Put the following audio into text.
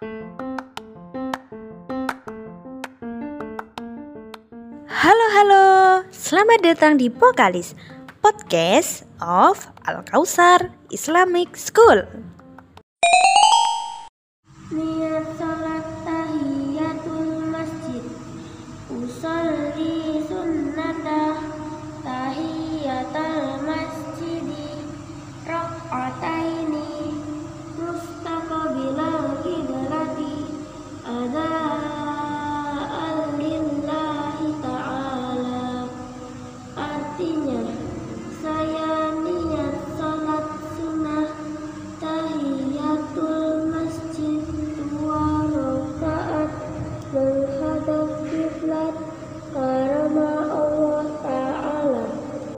Halo halo, selamat datang di Pokalis Podcast of Al Kausar Islamic School. Niat sholat tahiyatul masjid, usolli